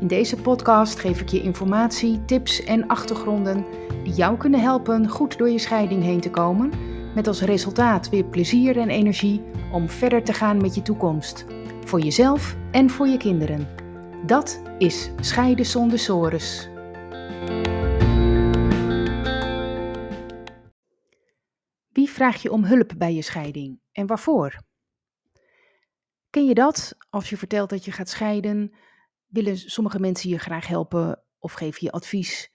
In deze podcast geef ik je informatie, tips en achtergronden die jou kunnen helpen goed door je scheiding heen te komen, met als resultaat weer plezier en energie om verder te gaan met je toekomst, voor jezelf en voor je kinderen. Dat is Scheiden zonder sores. Wie vraag je om hulp bij je scheiding en waarvoor? Ken je dat als je vertelt dat je gaat scheiden? Willen sommige mensen je graag helpen of geven je advies.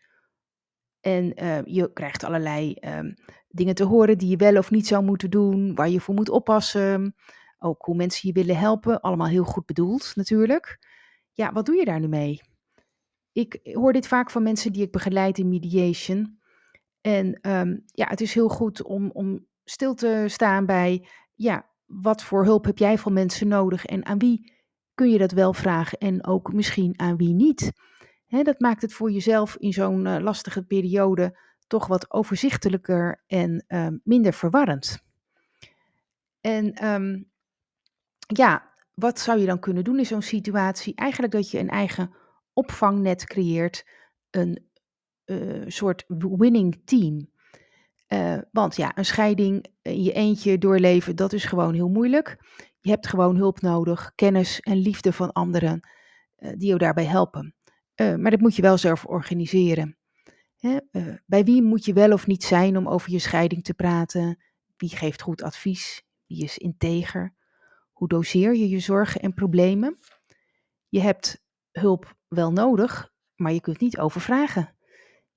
En uh, je krijgt allerlei um, dingen te horen die je wel of niet zou moeten doen, waar je voor moet oppassen. Ook hoe mensen je willen helpen, allemaal heel goed bedoeld natuurlijk. Ja, wat doe je daar nu mee? Ik hoor dit vaak van mensen die ik begeleid in mediation. En um, ja, het is heel goed om, om stil te staan bij, ja, wat voor hulp heb jij van mensen nodig en aan wie kun je dat wel vragen en ook misschien aan wie niet. dat maakt het voor jezelf in zo'n uh, lastige periode toch wat overzichtelijker en uh, minder verwarrend. En um, ja, wat zou je dan kunnen doen in zo'n situatie? Eigenlijk dat je een eigen opvangnet creëert, een uh, soort winning team. Uh, want ja, een scheiding in je eentje doorleven, dat is gewoon heel moeilijk. Je hebt gewoon hulp nodig, kennis en liefde van anderen uh, die jou daarbij helpen. Maar dat moet je wel zelf organiseren. Hè? Bij wie moet je wel of niet zijn om over je scheiding te praten? Wie geeft goed advies? Wie is integer? Hoe doseer je je zorgen en problemen? Je hebt hulp wel nodig, maar je kunt niet overvragen.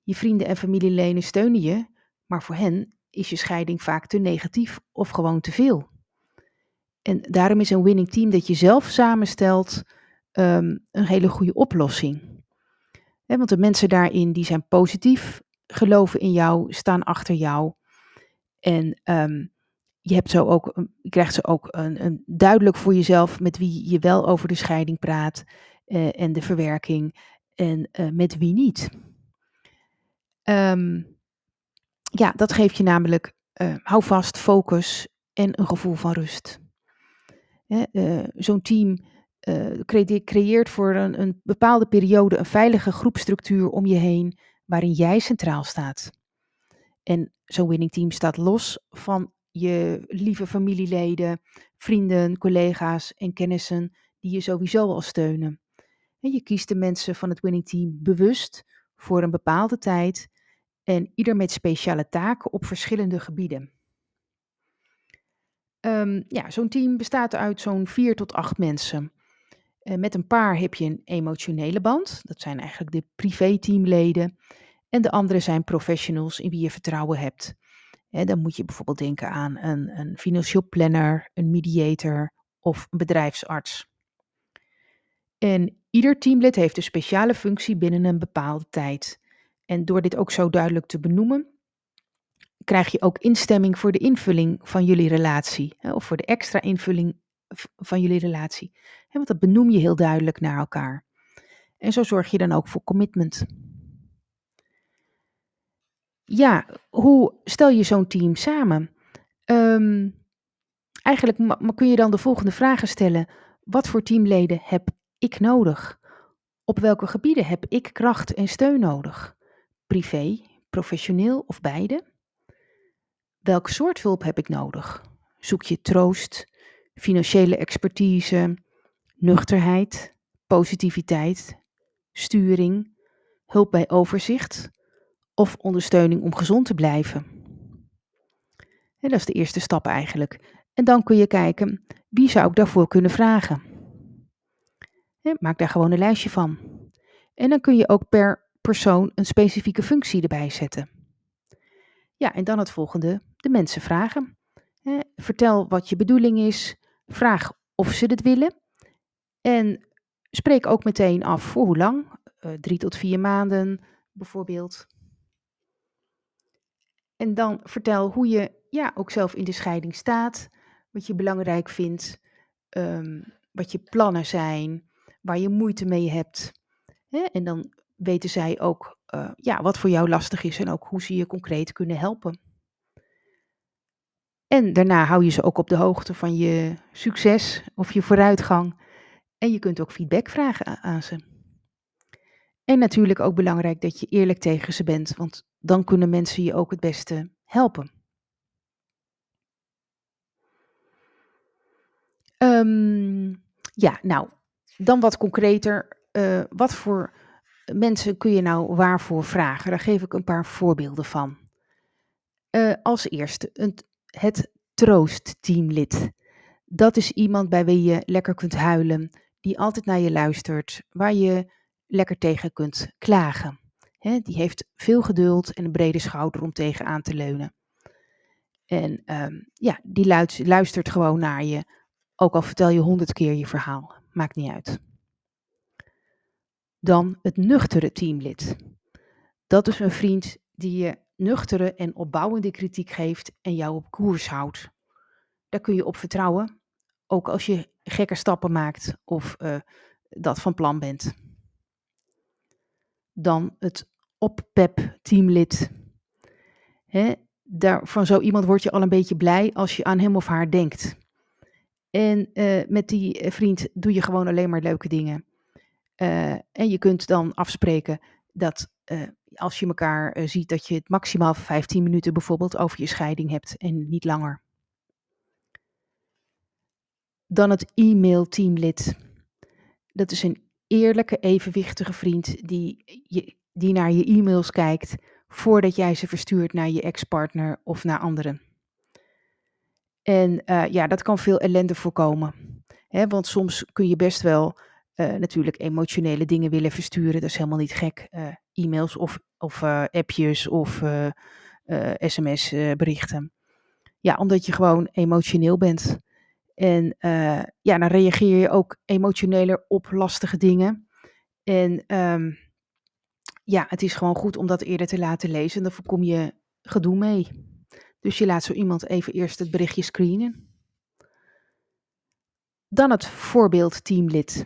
Je vrienden en familieleden steunen je, maar voor hen is je scheiding vaak te negatief of gewoon te veel. En daarom is een winning team dat je zelf samenstelt um, een hele goede oplossing. Want de mensen daarin die zijn positief, geloven in jou, staan achter jou. En um, je, hebt zo ook, je krijgt ze ook een, een, duidelijk voor jezelf met wie je wel over de scheiding praat uh, en de verwerking en uh, met wie niet. Um, ja, dat geeft je namelijk, uh, hou vast, focus en een gevoel van rust. Uh, Zo'n team uh, creëert voor een, een, bepaalde periode een veilige groepstructuur om je heen, waarin jij centraal staat. En zo'n winning team staat los van je lieve familieleden, vrienden, collega's en kennissen die je sowieso al steunen. En je kiest de mensen van het winning team bewust voor een bepaalde tijd en ieder met speciale taken op verschillende gebieden. Um, ja, zo'n team bestaat uit zo'n vier tot acht mensen. Uh, met een paar heb je een emotionele band. Dat zijn eigenlijk de privé-teamleden. En de andere zijn professionals in wie je vertrouwen hebt. Dan moet je bijvoorbeeld denken aan een, een financieel planner, een mediator of een bedrijfsarts. En ieder teamlid heeft een speciale functie binnen een bepaalde tijd. En door dit ook zo duidelijk te benoemen, krijg je ook instemming voor de invulling van jullie relatie. Hè, of voor de extra invulling van jullie relatie. Hè, want dat benoem je heel duidelijk naar elkaar. En zo zorg je dan ook voor commitment. Ja, hoe stel je zo'n team samen? Um, eigenlijk kun je dan de volgende vragen stellen. Wat voor teamleden heb ik nodig? Op welke gebieden heb ik kracht en steun nodig? Privé, professioneel of beide? Welk soort hulp heb ik nodig? Zoek je troost, financiële expertise, nuchterheid, positiviteit, sturing, hulp bij overzicht of ondersteuning om gezond te blijven? En dat is de eerste stap eigenlijk. En dan kun je kijken, wie zou ik daarvoor kunnen vragen? Maak daar gewoon een lijstje van. En dan kun je ook per persoon een specifieke functie erbij zetten. Ja, en dan het volgende, de mensen vragen. vertel wat je bedoeling is, vraag of ze het willen en spreek ook meteen af voor hoe lang, uh, drie tot vier maanden, bijvoorbeeld. En dan vertel hoe je ja, ook zelf in de scheiding staat, wat je belangrijk vindt, ehm, wat je plannen zijn, waar je moeite mee hebt. En dan weten zij ook uh, ja, wat voor jou lastig is en ook hoe ze je concreet kunnen helpen. En daarna hou je ze ook op de hoogte van je succes of je vooruitgang. En je kunt ook feedback vragen aan ze. En natuurlijk ook belangrijk dat je eerlijk tegen ze bent, want dan kunnen mensen je ook het beste helpen. Um, ja, nou, dan wat concreter. Uh, wat voor mensen kun je nou waarvoor vragen? Daar geef ik een paar voorbeelden van. Uh, als eerste een, het troostteamlid. Dat is iemand bij wie je lekker kunt huilen, die altijd naar je luistert, waar je lekker tegen kunt klagen. Die heeft veel geduld en een brede schouder om tegenaan te leunen. En um, ja, die luistert gewoon naar je, ook al vertel je honderd keer je verhaal. Maakt niet uit. Dan het nuchtere teamlid. Dat is een vriend die je nuchtere en opbouwende kritiek geeft en jou op koers houdt. Daar kun je op vertrouwen, ook als je gekke stappen maakt of uh, dat van plan bent. Dan het oppep teamlid. Hè, daar, van zo iemand word je al een beetje blij als je aan hem of haar denkt. En uh, met die eh, vriend doe je gewoon alleen maar leuke dingen. Uh, en je kunt dan afspreken dat uh, als je elkaar uh, ziet, dat je het maximaal 15 minuten bijvoorbeeld over je scheiding hebt en niet langer. Dan het e-mail-teamlid. Dat is een eerlijke, evenwichtige vriend die, je, die naar je e-mails kijkt voordat jij ze verstuurt naar je ex-partner of naar anderen. En ja, dat kan veel ellende voorkomen. Hè, want soms kun je best wel uh, natuurlijk emotionele dingen willen versturen. Dat is helemaal niet gek. Uh, e-mails of, of appjes of sms-berichten. ja, omdat je gewoon emotioneel bent. En ja, dan reageer je ook emotioneler op lastige dingen. En um, ja, het is gewoon goed om dat eerder te laten lezen. En dan voorkom je gedoe mee. Dus je laat zo iemand even eerst het berichtje screenen. Dan het voorbeeldteamlid.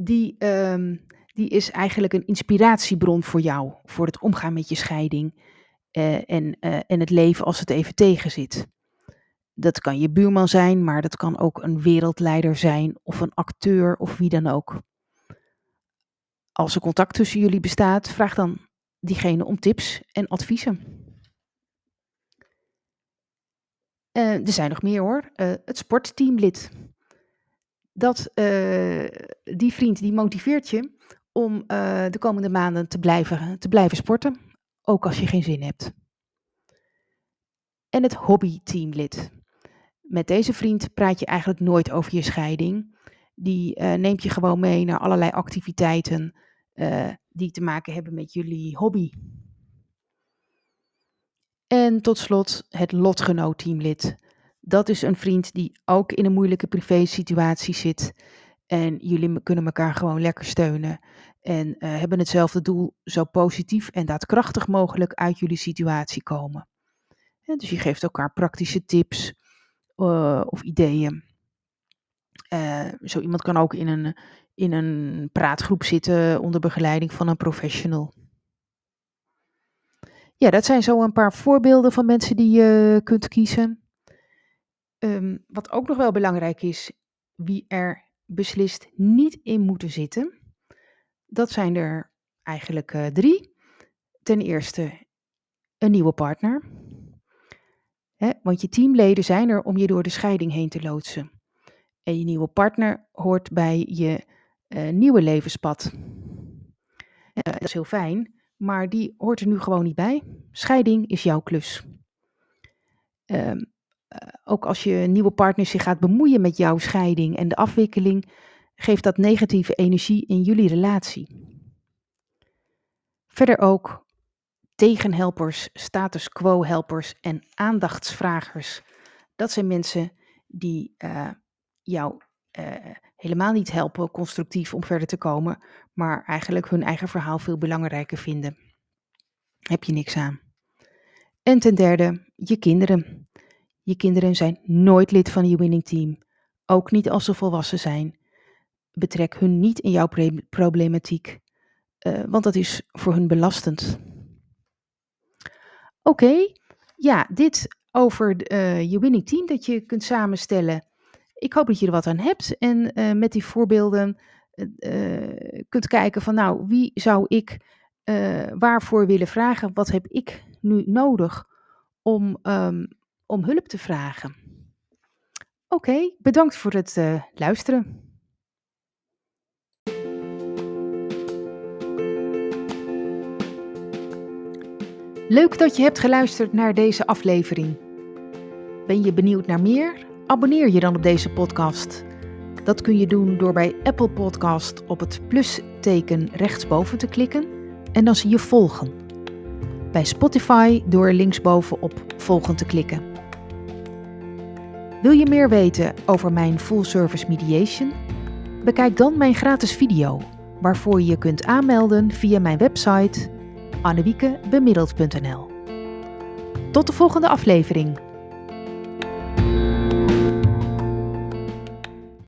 Die, um, die is eigenlijk een inspiratiebron voor jou, voor het omgaan met je scheiding uh, en, uh, en het leven als het even tegenzit. Dat kan je buurman zijn, maar dat kan ook een wereldleider zijn of een acteur of wie dan ook. Als er contact tussen jullie bestaat, vraag dan diegene om tips en adviezen. Uh, er zijn nog meer hoor. Het sportteamlid. Dat, die vriend die motiveert je om de komende maanden te blijven, te blijven sporten. Ook als je geen zin hebt. En het hobbyteamlid. Met deze vriend praat je eigenlijk nooit over je scheiding. Die neemt je gewoon mee naar allerlei activiteiten uh, die te maken hebben met jullie hobby. En tot slot het lotgenoot-teamlid. Dat is een vriend die ook in een moeilijke privé-situatie zit. En jullie kunnen elkaar gewoon lekker steunen. En uh, hebben hetzelfde doel, zo positief en daadkrachtig mogelijk uit jullie situatie komen. En dus je geeft elkaar praktische tips uh, of ideeën. Uh, zo iemand kan ook in een, in een praatgroep zitten onder begeleiding van een professional. Ja, dat zijn zo een paar voorbeelden van mensen die je kunt kiezen. Um, wat ook nog wel belangrijk is, wie er beslist niet in moeten zitten. Dat zijn er eigenlijk uh, drie. Ten eerste een nieuwe partner. Hè, want je teamleden zijn er om je door de scheiding heen te loodsen. En je nieuwe partner hoort bij je uh, nieuwe levenspad. Dat is heel fijn, maar die hoort er nu gewoon niet bij. Scheiding is jouw klus. Uh, ook als je nieuwe partner zich gaat bemoeien met jouw scheiding en de afwikkeling, geeft dat negatieve energie in jullie relatie. Verder ook tegenhelpers, status quo helpers en aandachtsvragers. Dat zijn mensen die uh, jou helemaal niet helpen constructief om verder te komen, maar eigenlijk hun eigen verhaal veel belangrijker vinden. Heb je niks aan. En ten derde, je kinderen. Je kinderen zijn nooit lid van je winning team, ook niet als ze volwassen zijn. Betrek hun niet in jouw problematiek, uh, want dat is voor hun belastend. Oké, ja, dit over uh, je winning team dat je kunt samenstellen. Ik hoop dat je er wat aan hebt en uh, met die voorbeelden kunt kijken van nou, wie zou ik waarvoor willen vragen? Wat heb ik nu nodig om, um, om hulp te vragen? Oké, bedankt voor het luisteren. Leuk dat je hebt geluisterd naar deze aflevering. Ben je benieuwd naar meer? Abonneer je dan op deze podcast. Dat kun je doen door bij Apple Podcast op het plusteken rechtsboven te klikken en dan zie je volgen. Bij Spotify door linksboven op volgen te klikken. Wil je meer weten over mijn full service mediation? Bekijk dan mijn gratis video, waarvoor je je kunt aanmelden via mijn website annewiekebemiddeld.nl. Tot de volgende aflevering.